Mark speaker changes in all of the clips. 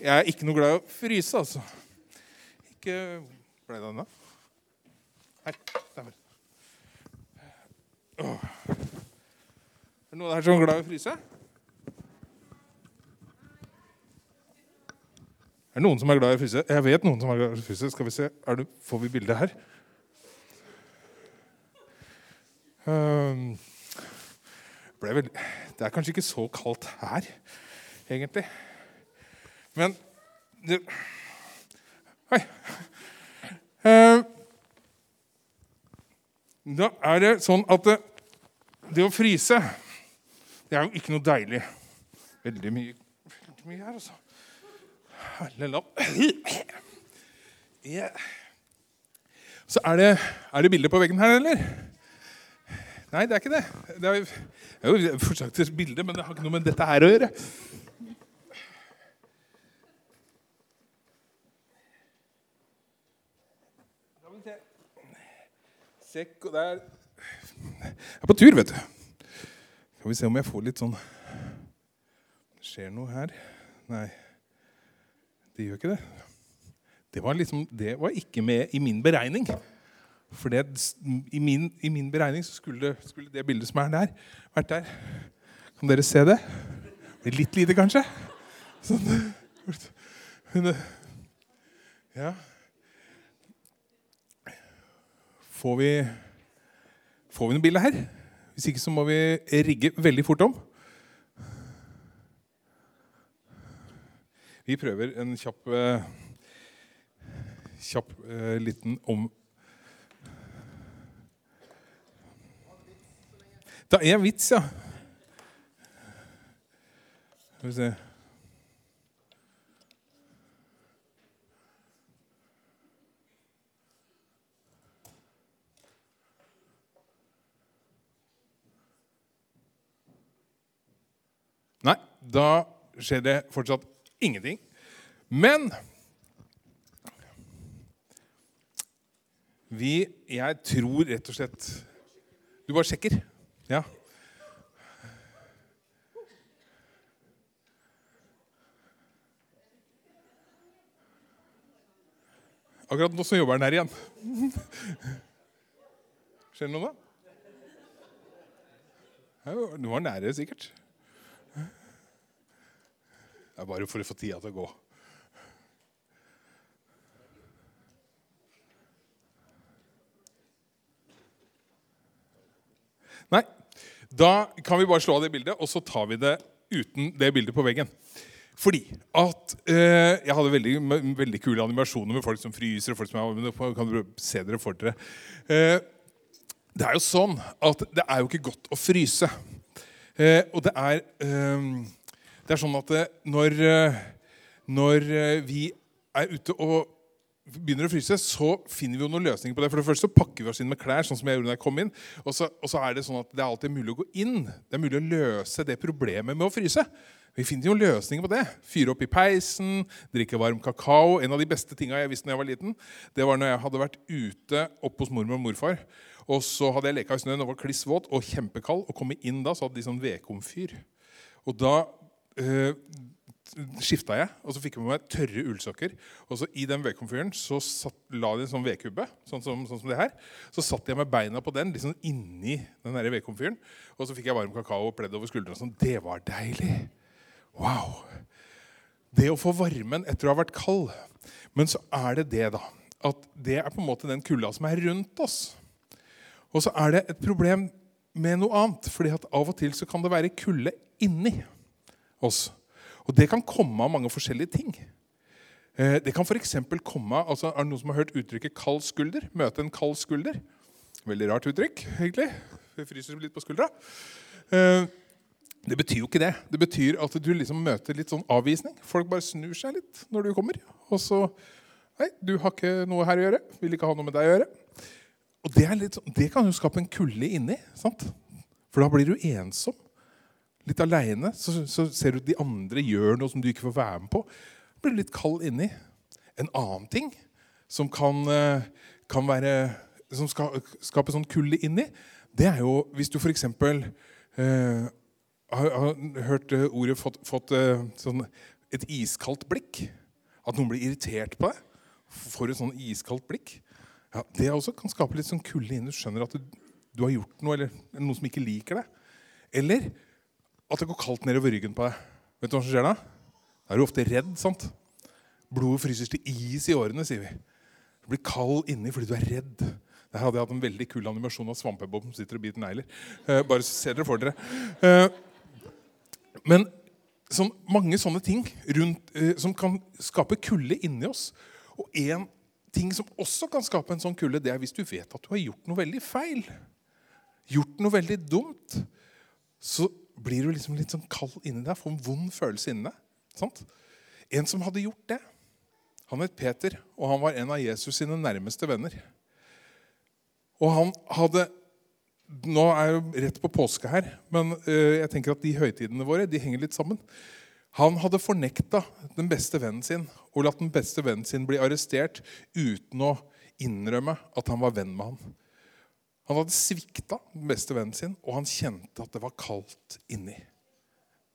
Speaker 1: Jeg er ikke noe glad i å fryse, altså. Ikke Ble det den. Her. Åh. Er det noen her som er glad i å fryse? Er det noen som er glad i å fryse? Jeg vet noen som er glad i å fryse. Skal vi se, det, Får vi bildet her? Um, vel, det er kanskje ikke så kaldt her, egentlig. Men det, Hei. Uh, da er det sånn at det, det, å fryse, det er jo ikke noe deilig. Veldig mye, veldig mye her, altså. Så er det, er det bilde på veggen her, eller? Nei, det er ikke det. Det er, det er jo fortsatt et bilde, men det har ikke noe med dette her å gjøre. Sekk og der Jeg er på tur, vet du. Skal vi se om jeg får litt sånn skjer noe her. Nei, det gjør ikke det. Det var, liksom, det var ikke med i min beregning. For det, i, min, i, min, beregning så skulle, skulle, det bildet som er der, vært der. Kan dere se det? Det litt lite, kanskje? Sånn. Ja. Får vi, får vi noen bilder her? Hvis ikke så må vi rigge veldig fort om. Vi prøver en kjapp, uh, kjapp uh, liten om... Det er vits, ja. Skal vi se Nei, da skjer det fortsatt ingenting. Men vi Jeg tror rett og slett Du bare sjekker? Ja. Akkurat nå så jobber han her igjen. Skjer det noe, da? Du var nære, sikkert. Det er bare for å få tida til å gå. Nei, da kan vi bare slå av det bildet, og så tar vi det uten det bildet på veggen. Fordi at eh, Jeg hadde veldig, veldig, kule animasjoner med folk som fryser. og folk som er, kan dere se dere for dere. Eh, det er jo sånn at det er jo ikke godt å fryse. Eh, og det er eh, det er sånn at eh, når, eh, når eh, vi er ute og begynner å fryse, så finner vi jo noen løsninger på det. For det første så pakker vi oss inn med klær, sånn som jeg gjorde da jeg kom inn. Og så, og så, er det sånn at det er alltid mulig å gå inn. Det er mulig å løse det problemet med å fryse. Vi finner jo løsninger på det. Fyre opp i peisen, drikke varm kakao. En av de beste tinga jeg visste da jeg var liten, det var når jeg hadde vært ute oppe hos mormor og morfar. Og så hadde jeg leka i snøen og var kliss våt og kjempekald. Og kom inn da, så hadde de sånn vedkomfyr. Og da uh, skifta jeg, og så fikk jeg med meg tørre ullsokker. Og så I den vedkomfyren så la de en sånn vedkubbe, sånn som, sånn som det her. Så satt jeg med beina på den liksom inni den vedkomfyren. Og så fikk jeg varm kakao og pledd over skuldrene. Sånn. Det var deilig. Wow. Det å få varmen etter å ha vært kald. Men så er det det, da. At det er på en måte den kulda som er rundt oss. Og så er det et problem med noe annet. fordi at av og til så kan det være kulde inni oss. Og det kan komme av mange forskjellige ting. Eh, det kan for komme altså, Er det noen som har hørt uttrykket 'kald skulder'? Møte en kald skulder. Veldig rart uttrykk, egentlig. Det fryser litt på skuldra. Eh, det betyr jo ikke det. Det betyr at du liksom møter litt sånn avvisning. Folk bare snur seg litt når du kommer. Og så Nei, du har ikke noe her å gjøre. Vil ikke ha noe med deg å gjøre. Og det, sånn, det kan jo skape en kulde inni. sant? For da blir du ensom litt aleine, så, så, ser du at de andre gjør noe som du ikke får være med på. Blir litt kald inni. En annen ting som kan, eh, kan være Som skal skape sånn kulde inni, det er jo hvis du f.eks. Eh, har, har hørt ordet fått, fått eh, sånn et iskaldt blikk. At noen blir irritert på deg. Får et sånn iskaldt blikk. Ja, det også kan skape litt sånn kulde inni. Du skjønner at du, du, har gjort noe, eller noen som ikke liker deg. Eller at det går kaldt nedover ryggen på deg. Vet du hva som skjer da? Da er du ofte redd. sant? Blodet fryses til is i årene, sier vi. Du blir kald inni fordi du er redd. Der hadde jeg hatt en veldig kul animasjon av Svampebob som sitter og biter negler. Eh, bare se dere for dere. Eh, men sånn, mange sånne ting rundt, eh, som kan skape kulde inni oss. Og en ting som også kan skape en sånn kulde, det er hvis du vet at du har gjort noe veldig feil. Gjort noe veldig dumt. Så blir du liksom litt sånn kald inni deg, får en vond følelse inni deg. Sant? En som hadde gjort det, han het Peter, og han var en av Jesus sine nærmeste venner. Og han hadde Nå er jeg jo rett på påske her, men uh, jeg tenker at de høytidene våre de henger litt sammen. Han hadde fornekta den beste vennen sin og latt den beste vennen sin bli arrestert uten å innrømme at han var venn med han. Han hadde svikta den beste vennen sin, og han kjente at det var kaldt inni.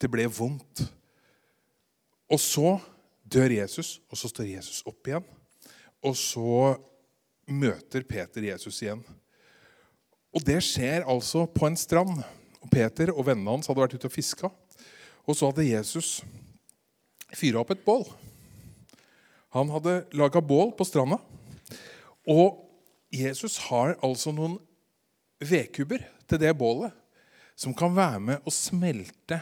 Speaker 1: Det ble vondt. Og så dør Jesus, og så står Jesus opp igjen. Og så møter Peter Jesus igjen. Og det skjer altså på en strand. Og Peter og vennene hans hadde vært ute og fiska. Og så hadde Jesus fyra opp et bål. Han hadde laga bål på stranda. Og Jesus har altså noen vedkubber til det bålet som kan være med å smelte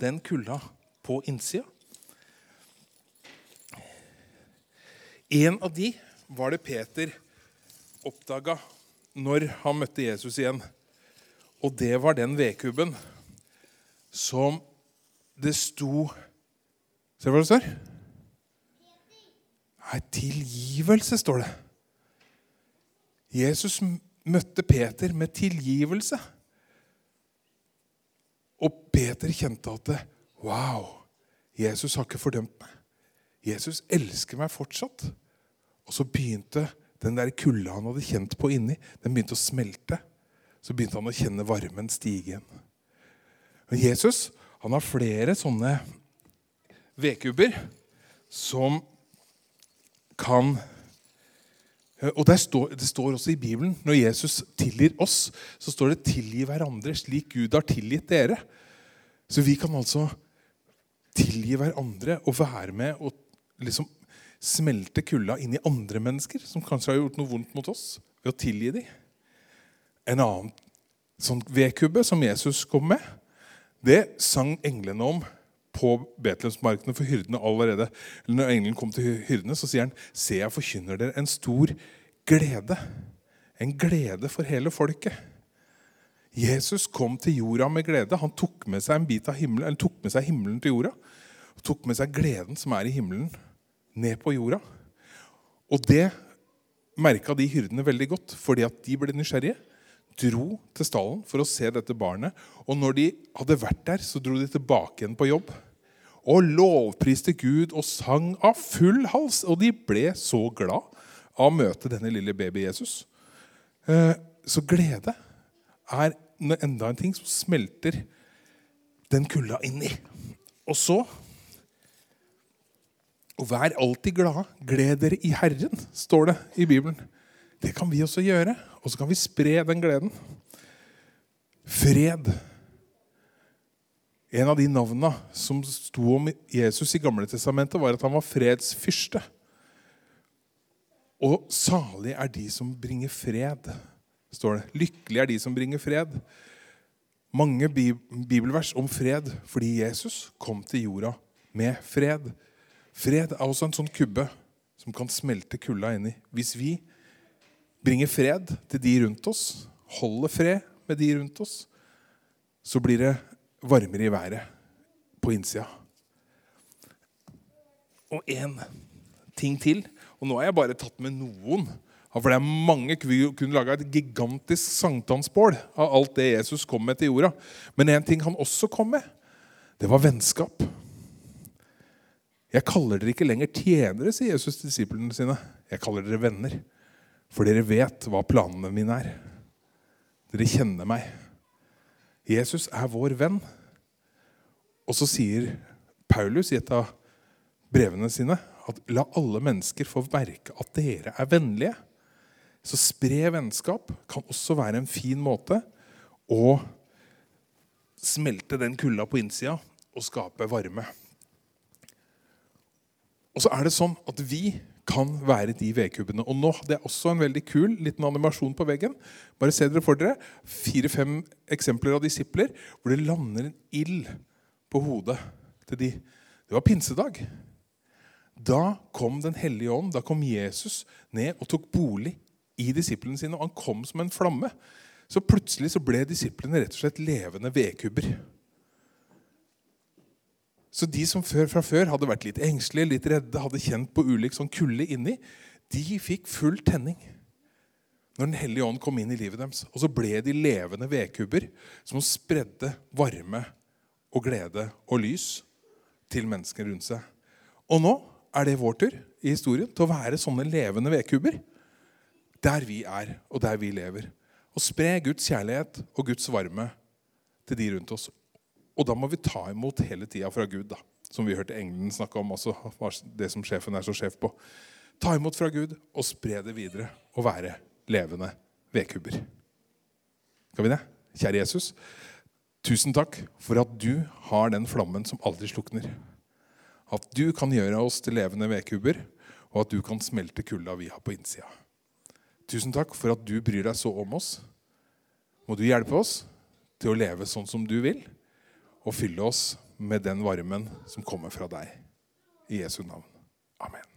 Speaker 1: den kulda på innsida. En av de var det Peter oppdaga når han møtte Jesus igjen. Og det var den vedkubben som det sto Ser du hva det står? Nei, tilgivelse, står det. Jesus møtte Peter med tilgivelse. Og Peter kjente at det, Wow, Jesus har ikke fordømt meg. Jesus elsker meg fortsatt. Og så begynte den der kulda han hadde kjent på inni, den begynte å smelte. Så begynte han å kjenne varmen stige igjen. Men Jesus han har flere sånne vedkubber som kan og står, Det står også i Bibelen når Jesus tilgir oss, så står det 'tilgi hverandre slik Gud har tilgitt dere'. Så vi kan altså tilgi hverandre og være med og liksom smelte kulda inn i andre mennesker som kanskje har gjort noe vondt mot oss, ved å tilgi dem. En annen sånn vedkubbe som Jesus kom med, det sang englene om på Betlehemsmarkene for hyrdene allerede. Når engelen kom til hyrdene, så sier han, 'Se, jeg forkynner dere en stor glede.' En glede for hele folket. Jesus kom til jorda med glede. Han tok med seg himmelen, tok med seg himmelen til jorda. Og tok med seg gleden som er i himmelen, ned på jorda. Og det merka de hyrdene veldig godt, fordi at de ble nysgjerrige. Dro til stallen for å se dette barnet. Og når de hadde vært der, så dro de tilbake igjen på jobb. Og lovpriste Gud og sang av full hals. Og de ble så glad av å møte denne lille baby Jesus. Eh, så glede er enda en ting som smelter den kulda inn i. Og så og vær alltid glade. Gled dere i Herren, står det i Bibelen. Det kan vi også gjøre. Og så kan vi spre den gleden. Fred. En av de navnene som sto om Jesus i Gamle Testamentet, var at han var fredsfyrste. Og salig er de som bringer fred, står det. Lykkelig er de som bringer fred. Mange bibelvers om fred fordi Jesus kom til jorda med fred. Fred er også en sånn kubbe som kan smelte kulda inni. Hvis vi bringer fred til de rundt oss, holder fred med de rundt oss, så blir det varmere i været på innsida. Og én ting til. Og nå har jeg bare tatt med noen. For det er mange Vi kunne laga et gigantisk sankthansbål av alt det Jesus kom med til jorda. Men en ting han også kom med, det var vennskap. Jeg kaller dere ikke lenger tjenere, sier Jesus til disiplene sine. Jeg kaller dere venner, for dere vet hva planene mine er. Dere kjenner meg. Jesus er vår venn. Og så sier Paulus i et av brevene sine at la alle mennesker få merke at dere er vennlige. Så spre vennskap kan også være en fin måte å smelte den kulda på innsida og skape varme. Og så er det sånn at vi kan være de vedkubbene. Og nå hadde jeg også en veldig kul liten animasjon på veggen. Bare se dere for dere. Fire-fem eksempler av disipler hvor det lander en ild på hodet til de. Det var pinsedag. Da kom Den hellige ånd, da kom Jesus ned og tok bolig i disiplene sine. Og han kom som en flamme. Så plutselig så ble disiplene rett og slett levende vedkubber. Så de som før, fra før hadde vært litt engstelige, litt redde, hadde kjent på ulik sånn kulde inni, de fikk full tenning når Den hellige ånd kom inn i livet deres. Og så ble de levende vedkubber som spredde varme og glede og lys til menneskene rundt seg. Og nå er det vår tur i historien til å være sånne levende vedkubber der vi er, og der vi lever. Og spre Guds kjærlighet og Guds varme til de rundt oss. Og da må vi ta imot hele tida fra Gud, da, som vi hørte engelen snakke om. også det som sjefen er så sjef på. Ta imot fra Gud og spre det videre. Og være levende vedkubber. Skal vi det? Kjære Jesus, tusen takk for at du har den flammen som aldri slukner. At du kan gjøre oss til levende vedkubber, og at du kan smelte kulda vi har på innsida. Tusen takk for at du bryr deg så om oss. Må du hjelpe oss til å leve sånn som du vil og fylle oss med den varmen som kommer fra deg. I Jesu navn. Amen.